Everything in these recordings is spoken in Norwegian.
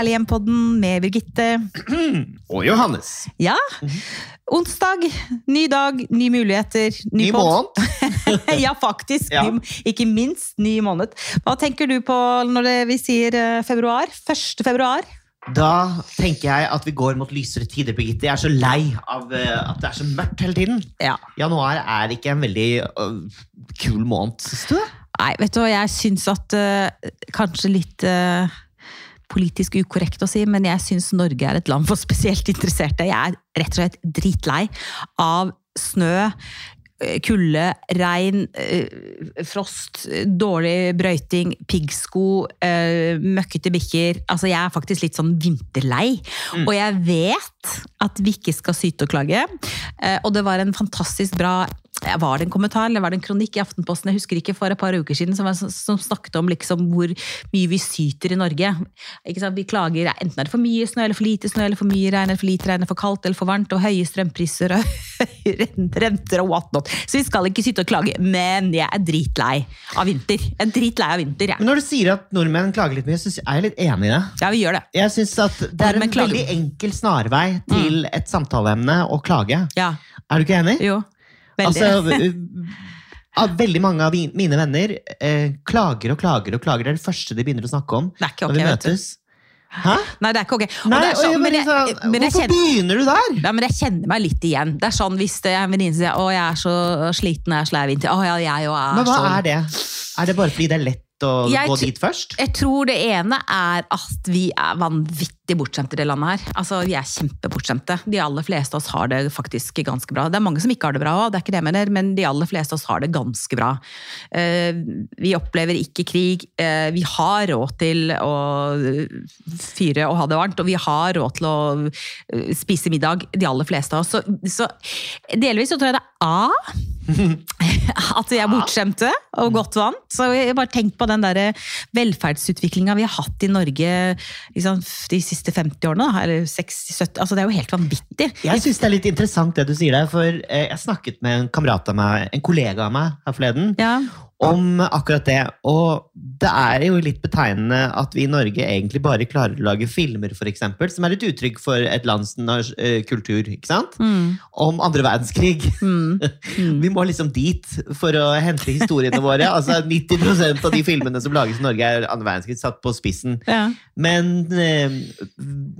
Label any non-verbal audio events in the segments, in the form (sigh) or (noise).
Herlig hjem-podden med Birgitte. (clears throat) Og Johannes. Ja, onsdag, ny dag, nye muligheter, ny, Ny måned. (laughs) ja, faktisk. Ja. Ny, ikke minst ny måned. Hva tenker du på når det, vi sier eh, februar? 1. februar? Da tenker jeg at vi går mot lysere tider, Birgitte. Jeg er så lei av eh, at det er så mørkt hele tiden. Ja. Januar er ikke en veldig uh, kul måned, syns du? Nei, vet du hva, jeg syns at uh, Kanskje litt eh, politisk ukorrekt å si, men jeg syns Norge er et land for spesielt interesserte. Jeg er rett og slett dritlei av snø. eh, Kulde, regn, eh, frost, dårlig brøyting, piggsko, eh, møkkete bikkjer. Altså, jeg er faktisk litt sånn vinterlei. Og jeg vet at vi ikke skal syte og klage. Og det var en fantastisk bra Var det en kommentar eller var det en kronikk i Aftenposten jeg husker ikke for et par uker siden, som, var, som snakket om liksom hvor mye vi syter i Norge. Vi klager enten er det for mye snø eller for lite snø, eller for mye regn eller for lite regn, eller for kaldt eller for varmt, og høye strømpriser og (laughs) høye renter og whatnot. Så vi skal ikke syte og klage, men jeg er dritlei av vinter. Jeg er dritlei av vinter, jeg. Men når du sier at nordmenn klager litt mye, så er jeg litt enig i det. Ja, vi gjør det. Jeg synes at Det er en veldig enkel snarvei til et samtaleemne å klage. Ja. Er du ikke enig? Jo. Veldig. Altså, at veldig mange av mine venner eh, klager og klager og klager. Det er det første de begynner å snakke om Det er ikke når ok, vi møtes. Hæ? Nei, det er ikke ok. Nei, er så- jeg men jeg- men jeg Hvorfor kjenner- begynner du der? Ja, men jeg kjenner meg litt igjen. Det er sånn Hvis det er en venninne som sier å, jeg er så sliten, jeg er så lei vinter. Å ja, jeg og er Men hva sånn. er det? Er det bare fordi det er lett å gå dit først? Jeg tror det ene er at vi er vanvittig bortskjemte i det landet her. Altså, Vi er kjempebortskjemte. De aller fleste av oss har det faktisk ganske bra. Det er mange som ikke har det bra, det er ikke det jeg mener, men de aller fleste av oss har det ganske bra. Eh, vi opplever ikke krig. Eh, vi har råd til å fyre og ha det varmt, og vi har råd til å eh, spise middag, de aller fleste av oss. Så, så delvis så tror jeg det er A. (laughs) At vi er bortskjemte og godt vant. Så jeg bare tenk på den der velferdsutviklinga vi har hatt i Norge liksom, de siste 50 årene. Eller 60-70. Altså, det er jo helt vanvittig. Jeg syns det er litt interessant det du sier der, for eh, jeg snakket med en kamerat av meg, en kollega av meg her forleden, Ja. Om akkurat det. Og det er jo litt betegnende at vi i Norge egentlig bare klarer å lage filmer, eksempel, som er et uttrykk for et lands eh, kultur, ikke sant? Mm, Om andre verdenskrig. mm, mm. (laughs) Vi må liksom dit for å hente historiene våre. Altså 90% av de filmene som lages i Norge, er andre verdenskrig satt på spissen. Ja. Men eh,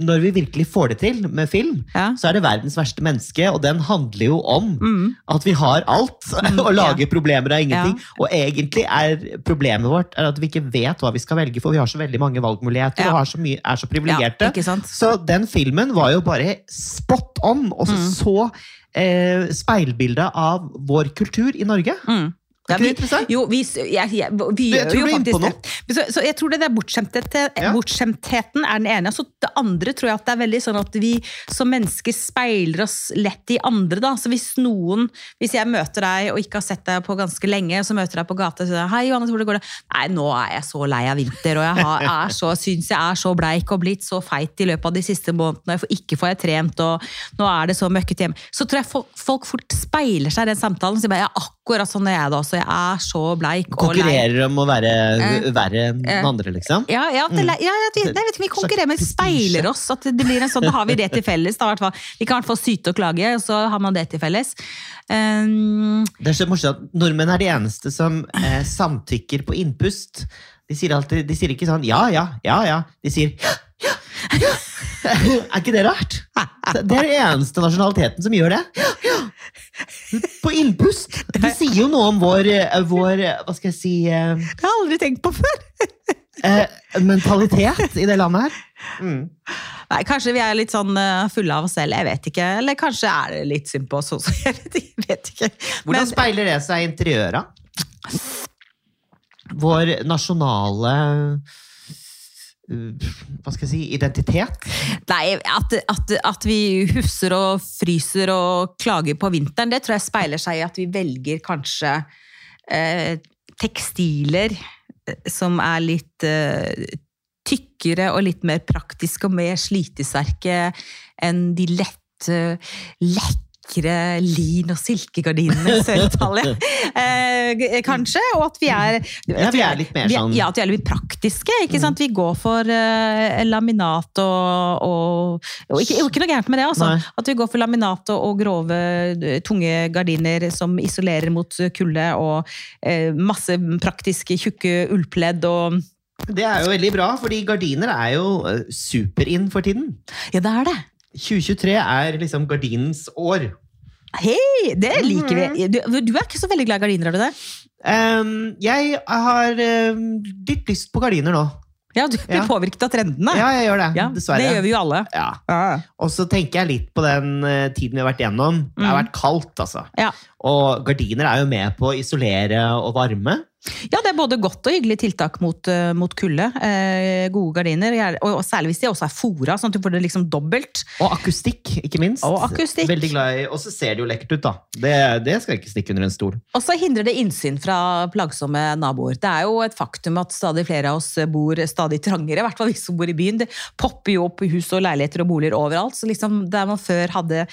når vi virkelig får det til med film, Ja. så er det verdens verste menneske, og den handler jo om Mm. at vi har alt, (laughs) og lager problemer av ingenting. Ja. Og egentlig er problemet vårt er at vi ikke vet hva vi skal velge, for vi har så veldig mange valgmuligheter Ja. og har så mye, er så ja, privilegerte. sant? så den filmen var jo bare spot on, og så, Mm. så eh, speilbildet av vår kultur i Norge. Mm. Er Ja, vi, jo, vi, jeg, ja, vi gjør jo er faktisk det. Så, så jeg tror det der bortskjemthet- bortskjemtheten er den ene. Så det andre tror jeg at det er veldig sånn at vi som mennesker speiler oss lett i andre. da. Så hvis noen, hvis jeg møter deg og ikke har sett deg på ganske lenge, så møter jeg deg på gata og sier hei Johannes, hvordan går det? Nei, nå er jeg så lei av vinter, og jeg har, (laughs) er så, syns jeg er så bleik og blitt så feit i løpet av de siste månedene, og ikke får jeg trent, og nå er det så møkkete hjemme. Så tror jeg folk, folk fort speiler seg i den samtalen og sier bare, ja, akkurat sånn er jeg da også, jeg er så bleik og lei. Konkurrerer om å være Eh, verre enn eh. andre, liksom. Ja, ja, det, ja, ja, nei, vet ikke, vi konkurrerer, men speiler oss. At det blir en sånn, Da har vi det til felles. Da. Vi kan i hvert fall syte og klage, og så har man det til felles. Um, Det er så morsomt at Nordmenn er de eneste som eh, samtykker på innpust. De sier, alltid, de sier ikke sånn ja, ja, ja, ja. De sier ja. (laughs) Er ikke det rart? Det er den eneste nasjonaliteten som gjør det. På innpust. Det sier jo noe om vår, vår hva skal jeg si uh, det har jeg aldri tenkt på før! uh, mentalitet i det landet her. Mm. Nei, Kanskje vi er litt sånn uh, fulle av oss selv, jeg vet ikke. Eller kanskje er det litt synd på oss også. (laughs) Jeg vet ikke. jeg Vet ikke. Hvordan Men- speiler det seg i interiøret? Vår nasjonale hva skal jeg si, identitet? Nei, at, at, at vi husser og fryser og klager på vinteren, det tror jeg speiler seg i at vi velger kanskje eh, tekstiler eh, som er litt eh, tykkere og litt mer praktiske og mer slitesterke enn de lette, lette lekre lin- og silkegardinene i Sør-Italia. Eh, kanskje, og at vi er Ja, vi er litt mer er- sånn- Ja, at vi er litt praktiske. ikke sant? Vi går for eh, laminat og, og, og ikke, ikke noe gærent med det, altså. Nei. At vi går for laminat og, og grove, eh, tunge gardiner som isolerer mot kulde, og eh, masse praktiske, tjukke ullpledd og Det er jo veldig bra, fordi gardiner er jo eh, super-in for tiden. Ja, det er det. 2023 er liksom gardinens år. Hei, det liker Mhm. vi. Du, du er ikke så veldig glad i gardiner, er du det? Um, jeg har um, litt lyst på gardiner nå. Ja, du blir Ja. påvirket av trendene. Ja, jeg gjør det. Ja, Dessverre. Det gjør vi jo alle. Ja. Ja. Og så tenker jeg litt på den eh, tiden vi har vært gjennom. Det har Mm. vært kaldt, altså. Ja. Og gardiner er jo med på å isolere og varme. Ja, det er både godt og hyggelig tiltak mot, eh, mot kulde. Eh, gode gardiner, og, og særlig hvis de også er fora, sånn at du får det liksom dobbelt. Og akustikk, ikke minst. Og akustikk. Veldig glad i, Og så ser det jo lekkert ut, da. Det, det skal jeg ikke stikke under en stol. Og så hindrer det innsyn fra plagsomme naboer. Det er jo et faktum at stadig flere av oss bor stadig trangere, i hvert fall vi som bor i byen. Det popper jo opp hus og leiligheter og boliger overalt. Så liksom der man før hadde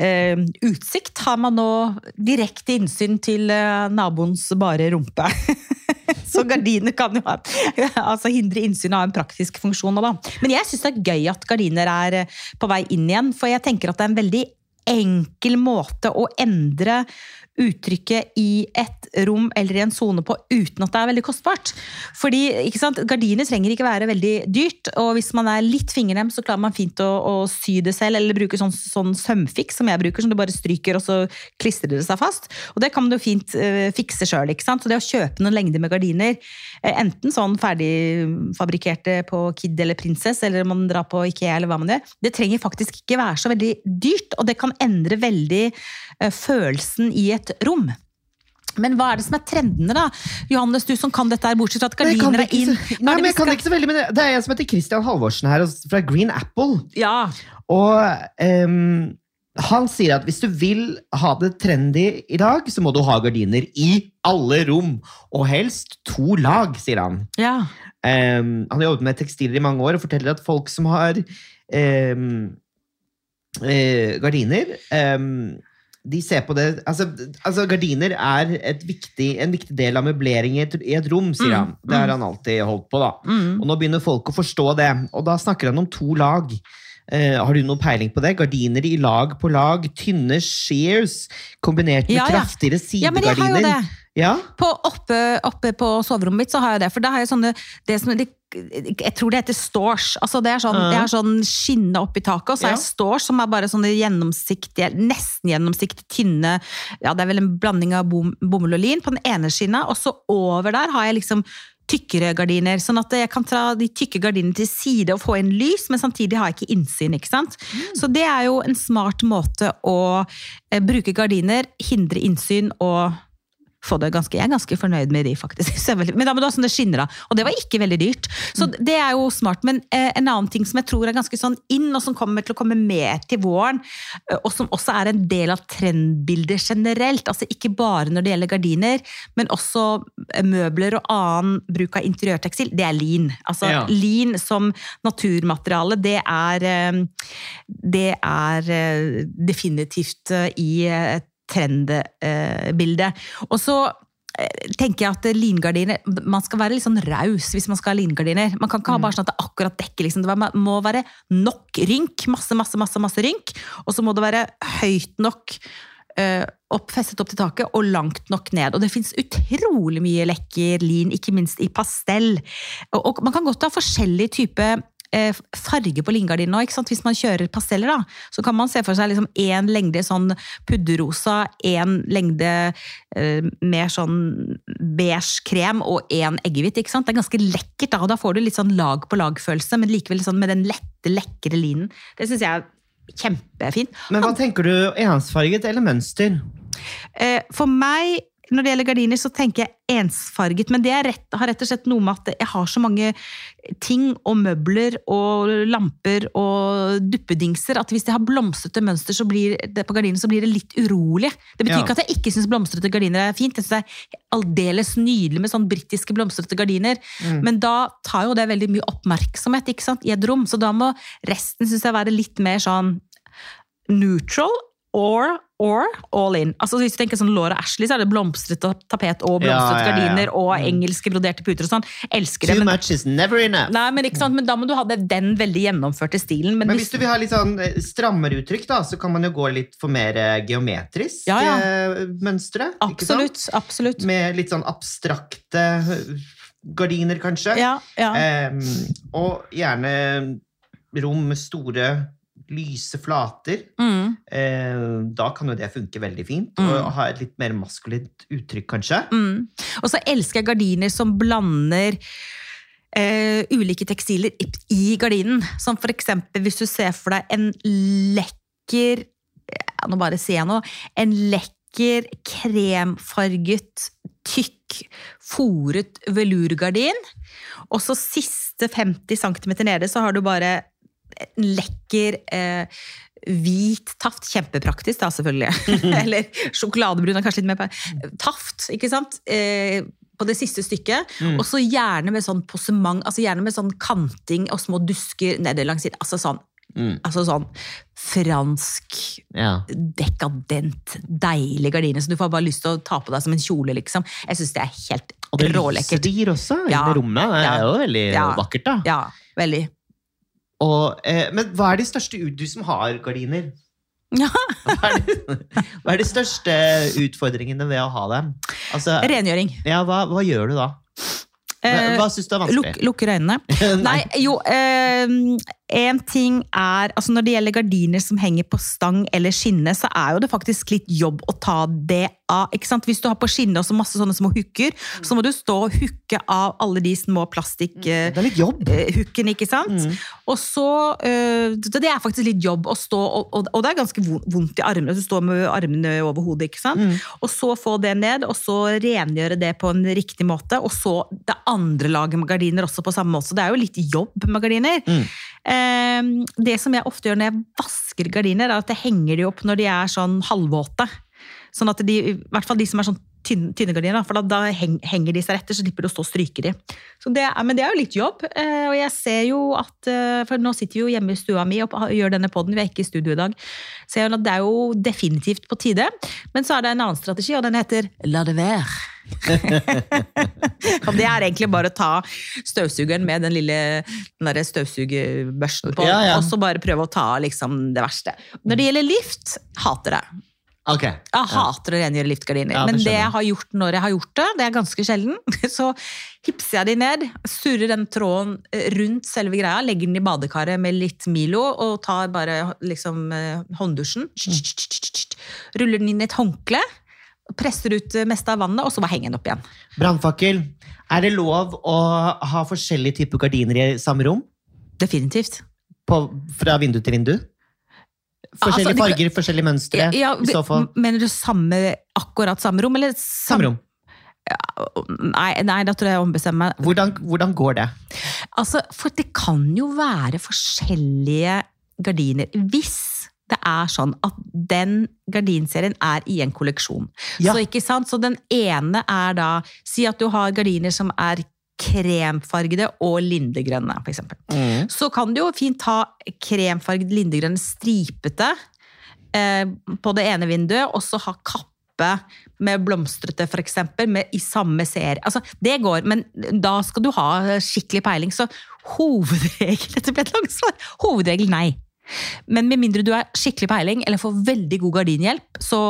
eh, utsikt, har man nå direkte innsyn til eh, naboens bare rumpe. (laughs) Så gardiner kan jo ha, (laughs) altså hindre innsyn ha en praktisk funksjon. Da. Men jeg syns det er gøy at gardiner er eh, på vei inn igjen, for jeg tenker at det er en veldig enkel måte å endre uttrykket i et rom eller i en sone på uten at det er veldig kostbart. Fordi ikke sant, Gardiner trenger ikke være veldig dyrt, og hvis man er litt fingernem, så klarer man fint å, å sy det selv, eller bruke sånn, sånn sømfiks som jeg bruker, som du bare stryker og så klistrer det seg fast. Og det kan man jo fint uh, fikse sjøl. Så det å kjøpe noen lengder med gardiner, eh, enten sånn ferdigfabrikkerte på Kid eller Princess, eller om man drar på Ikea eller hva man gjør, det trenger faktisk ikke være så veldig dyrt, og det kan endre veldig eh, følelsen i et rom. Men hva er det som er trendene, da? Johannes, du som kan dette her, bortsett fra at gardiner er inn. så, nei, men jeg kan det ikke så veldig, men det- er en som heter Christian Halvorsen her, fra Green Apple. Ja, Og um, han sier at hvis du vil ha det trendy i dag, så må du ha gardiner i alle rom. Og helst to lag, sier han. ja. Um, han har jobbet med tekstiler i mange år og forteller at folk som har eh, gardiner ehm, de ser på det altså, altså Gardiner er et viktig, en viktig del av møblering i et, i et rom, sier Mm, han. Det har mm. han alltid holdt på. da. Mm. Og nå begynner folk å forstå det. Og da snakker han om to lag. Uh, har du noe peiling på det? Gardiner i lag på lag, tynne shears, kombinert med Ja, ja. kraftigere ja, men jeg har jo sidegardiner. det. Ja, På, oppe, oppe på soverommet mitt så har jeg det, for da har jeg sånne det som, det, Jeg tror det heter stores. Altså det er sånn, Ja. er sånn skinne oppi taket, og så Ja. er stores som er bare sånne gjennomsiktige, nesten gjennomsiktige, tynne Ja, det er vel en blanding av bom, bomull og lin på den ene skinna, og så over der har jeg liksom tykkere gardiner, sånn at jeg kan ta de tykke gardinene til side og få inn lys, men samtidig har jeg ikke innsyn. ikke sant? Så det er jo en smart måte å eh, bruke gardiner, hindre innsyn og få det ganske, Jeg er ganske fornøyd med de, faktisk. (laughs) Men da må du ha sånn det skinner av. Og det var ikke veldig dyrt. Så det er jo smart. Men eh, en annen ting som jeg tror er ganske sånn inn, og som kommer til å komme mer til våren, og som også er en del av trendbildet generelt, altså ikke bare når det gjelder gardiner, men også møbler og annen bruk av interiørtekstil, det er lin. Altså Ja. lin som naturmateriale, det er, det er definitivt i et trendbilde. Og så eh, tenker jeg at lingardiner Man skal være litt sånn raus hvis man skal ha lingardiner. Man kan ikke ha bare sånn at det akkurat dekker. Liksom. Det må være nok rynk. Masse, masse, masse, masse rynk. Og så må det være høyt nok eh, opp, festet opp til taket og langt nok ned. Og det fins utrolig mye lekker lin, ikke minst i pastell. Og, og man kan godt ha forskjellig type farge på lingardinen òg. Hvis man kjører pasteller, da, så kan man se for seg liksom én lengde sånn pudderrosa, én lengde eh, mer sånn beige krem og én eggehvit. ikke sant? Det er ganske lekkert, da, og da får du litt sånn lag på lag-følelse, men likevel sånn med den lette, lekre linen. Det syns jeg er kjempefint. Men hva tenker du? Ensfarget eller mønster? Eh, For meg, når det gjelder gardiner, så tenker jeg ensfarget. Men det er rett, har rett og slett noe med at jeg har så mange ting og møbler og lamper og duppedingser at hvis jeg har blomstrete mønster så blir det, på gardiner, så blir det litt urolig. Det betyr Ja. ikke at jeg ikke syns blomstrete gardiner er fint. Jeg synes det er aldeles nydelig med sånn britiske blomstrete gardiner. Mm. Men da tar jo det veldig mye oppmerksomhet i et rom. Så da må resten synes jeg være litt mer sånn neutral or, or all in. Altså Hvis du tenker sånn Laura Ashley, så er det blomstret tapet og blomstret Ja, ja, ja. gardiner og Mm. engelske broderte puter og sånn. Elsker det. Too Men, much is never enough. nei, men, ikke sant? men da må du ha det, den veldig gjennomførte stilen. Men, Men hvis, hvis du vil ha litt sånn eh, strammere uttrykk, da, så kan man jo gå litt for mer eh, geometrisk Ja, ja. eh, mønstre. absolutt. absolutt. Med litt sånn abstrakte eh, gardiner, kanskje. Ja, ja. Em, og gjerne rom med store, lyse flater. Mm, Eh, da kan jo det funke veldig fint. Mm. Og ha et litt mer maskulint uttrykk, kanskje. mm. Og så elsker jeg gardiner som blander eh, ulike tekstiler i, gardinen. Som for eksempel hvis du ser for deg en lekker ja, Nå bare sier jeg noe. En lekker, kremfarget, tykk, foret velurgardin. Og så siste 50 cm nede så har du bare en lekker eh, hvit taft. Kjempepraktisk, da, selvfølgelig. (laughs) Eller sjokoladebrun er kanskje litt mer på Taft, ikke sant? Eh, på det siste stykket. Mm. Og så gjerne med sånn posement, altså gjerne med sånn kanting og små dusker nede langs siden. Altså sånn, Mm. altså sånn fransk, Ja. dekadent, deilig gardiner. Så du får bare lyst til å ta på deg som en kjole, liksom. Jeg syns det er helt rålekkert. Og det gir også Ja. i det rommet. Det er Ja. jo veldig Ja. vakkert, da. Ja, veldig. Og, eh, men hva er de største Du som har gardiner. Ja. Hva er, de, hva er de største utfordringene ved å ha dem? Altså, Rengjøring. ja, hva, hva gjør du da? Hva, Eh, hva syns du er Luk, vanskelig? lukker øynene. (laughs) Nei, jo En ting er altså Når det gjelder gardiner som henger på stang eller skinne, så er jo det faktisk litt jobb å ta det av. ikke sant? Hvis du har på skinne og så masse sånne små hooker, så må du stå og hooke av alle de små plastikkhookene, er litt jobb. ikke sant? Mm. Og så øh, Det er faktisk litt jobb å stå, og, og, og det er ganske vondt i armene. Du står med armene over hodet, ikke sant? Mm. Og så få det ned, og så rengjøre det på en riktig måte. Og så det andre laget med gardiner også på samme måte. Så det er jo litt jobb med gardiner. Mm. Eh, det som jeg ofte gjør når jeg vasker gardiner, er at jeg henger de opp når de er sånn halvvåte. Sånn at de, i hvert fall de som er sånn tynne, tynne gardiner, for da, da henger de seg etter, så slipper du å stå og stryke de. Så det er, men det er jo litt jobb, eh, og jeg ser jo at eh, For nå sitter vi jo hjemme i stua mi og gjør denne poden, vi er ikke i studio i dag. Så jeg, det er jo definitivt på tide. Men så er det en annen strategi, og den heter la det være. (laughs) det er egentlig bare å ta støvsugeren med den lille den støvsugerbørsten på, Ja, ja. og så bare prøve å ta liksom det verste. Når det gjelder lift, hater det. Ok. Jeg hater å rengjøre liftgardiner. Ja, det men det jeg. har gjort når jeg har gjort det, det er ganske sjelden, (laughs) så hipser jeg de ned, surrer den tråden eh, rundt selve greia, legger den i badekaret med litt Milo, og tar bare liksom eh, hånddusjen. Ruller den inn i et håndkle, presser ut det meste av vannet, og så bare henger den opp igjen. Brannfakkel. Er det lov å ha forskjellige typer gardiner i samme rom? Definitivt. På, fra vindu til vindu? Forskjellige Altså, farger, forskjellige mønstre, Ja, i så fall. Mener du samme, akkurat samme rom, eller Samme rom. Nei, nei, da tror jeg jeg ombestemmer meg. Hvordan, hvordan går det? Altså, for det kan jo være forskjellige gardiner. Hvis det er sånn at den gardinserien er i en kolleksjon. Ja. Så, ikke sant? så den ene er da Si at du har gardiner som er kremfargede og lindegrønne, eksempel. Mm. Så kan du jo fint ha kremfarget lindegrønne, stripete eh, på det ene vinduet, og så ha kappe med blomstrete, eksempel, i samme serie. Altså, det går, men da skal du ha skikkelig peiling. Så hovedregel Dette ble et langt svar. Hovedregel nei. Men med mindre du er skikkelig peiling, eller får veldig god gardinhjelp, så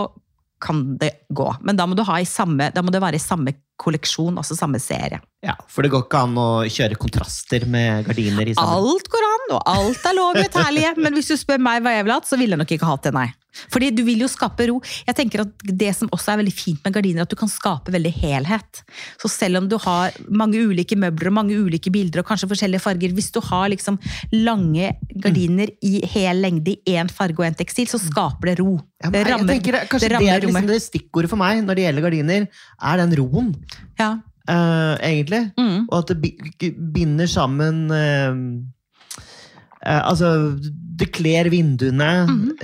kan det gå. Men da må, du ha i samme, da må det være i samme kolleksjon, altså samme serie. Ja, For det går ikke an å kjøre kontraster med gardiner i sammen? Alt går an, og alt er lov i herlige. (laughs) Men hvis du spør meg hva jeg ville hatt, så ville jeg nok ikke hatt det, nei. Fordi du vil jo skape ro. Jeg tenker at Det som også er veldig fint med gardiner, er at du kan skape veldig helhet. Så selv om du har mange ulike møbler og mange ulike bilder og kanskje forskjellige farger, hvis du har liksom lange gardiner i hel lengde i én farge og én tekstil, så skaper det ro. Ja, Det rammer, jeg tenker, Kanskje det det, er liksom det stikkordet for meg når det gjelder gardiner, er den roen, Ja. Uh, egentlig. Mm. Og at det binder sammen uh, uh, Altså, det kler vinduene. Mhm.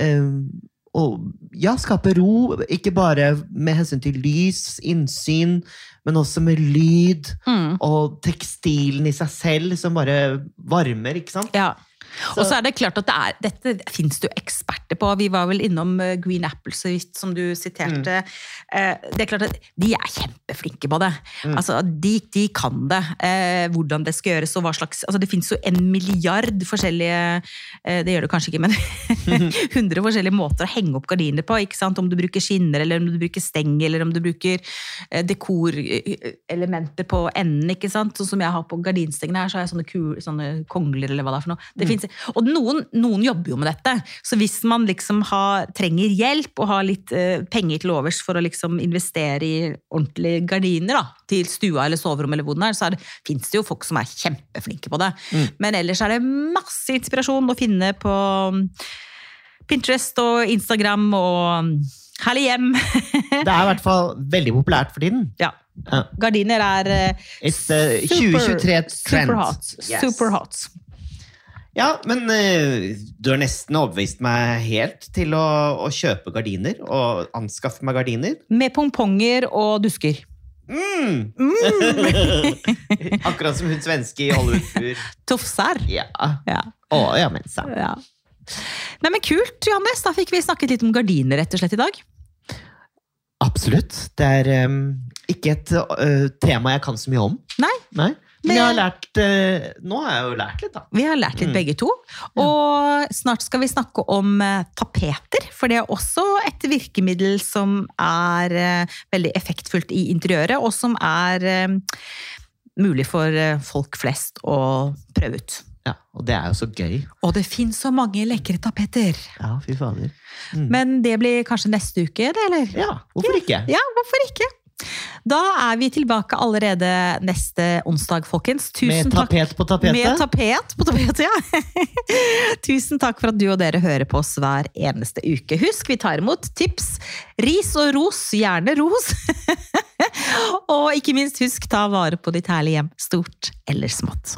Og ja, skape ro, ikke bare med hensyn til lys, innsyn, men også med lyd. Mm. Og tekstilen i seg selv som bare varmer, ikke sant? ja. Og så er det klart at det er, dette finnes det jo eksperter på. Vi var vel innom eh, Green Apple, så vidt, som du siterte. Mm. Det er klart at De er kjempeflinke på det. Altså, de, de kan det. eh, Hvordan det skal gjøres og hva slags altså, Det finnes jo en milliard forskjellige eh, Det gjør det kanskje ikke, men (laughs) 100 forskjellige måter å henge opp gardiner på. ikke sant? Om du bruker skinner, eller om du bruker steng, eller om du bruker eh, dekorelementer på enden. ikke sant? Sånn som jeg har på gardinstengene her, så har jeg sånne, kul, sånne kongler, eller hva det er for noe. Det finnes, og noen, noen jobber jo med dette, så hvis man liksom har, trenger hjelp og har litt eh, penger til overs for å liksom investere i ordentlige gardiner da, til stua eller soverommet, eller hvor den er, så er det, finnes det jo folk som er kjempeflinke på det. Men ellers er det masse inspirasjon å finne på Pinterest og Instagram og Herlig hjem. (laughs) Det er i hvert fall veldig populært for tiden. ja. Ja. Gardiner er uh, It's uh, super, 2023 trend. super hot. Yes. Super hot. Ja, men eh, du har nesten overbevist meg helt til å, å kjøpe gardiner og anskaffe meg gardiner. Med pongponger og dusker. Mm. (laughs) (laughs) Akkurat som hun svenske i Hollywood-fur. Tofser. Ja. Ja. Å, ja, men sa. ja. Nei, men Kult, Johannes. Da fikk vi snakket litt om gardiner rett og slett i dag. Absolutt. Det er um, ikke et uh, tema jeg kan så mye om. Nei, Nei. Men jeg har lært eh, Nå har jeg jo lært litt, da. Vi har lært litt Mm. begge to. Og snart skal vi snakke om eh, tapeter, for det er også et virkemiddel som er eh, veldig effektfullt i interiøret, og som er mulig for folk flest å prøve ut. Ja, Og det er jo så gøy. Og det fins så mange lekre tapeter! Ja, fy fader. Mm. Men det blir kanskje neste uke, det, eller? Ja, hvorfor ikke? Ja, hvorfor ikke? Da er vi tilbake allerede neste onsdag, folkens. Tusen Med takk. tapet på tapetet? Med tapet på tapetet, ja. (laughs) Tusen takk for at du og dere hører på oss hver eneste uke. Husk, vi tar imot tips, ris og ros, gjerne ros. (laughs) og ikke minst, husk, ta vare på ditt herlige hjem, stort eller smått.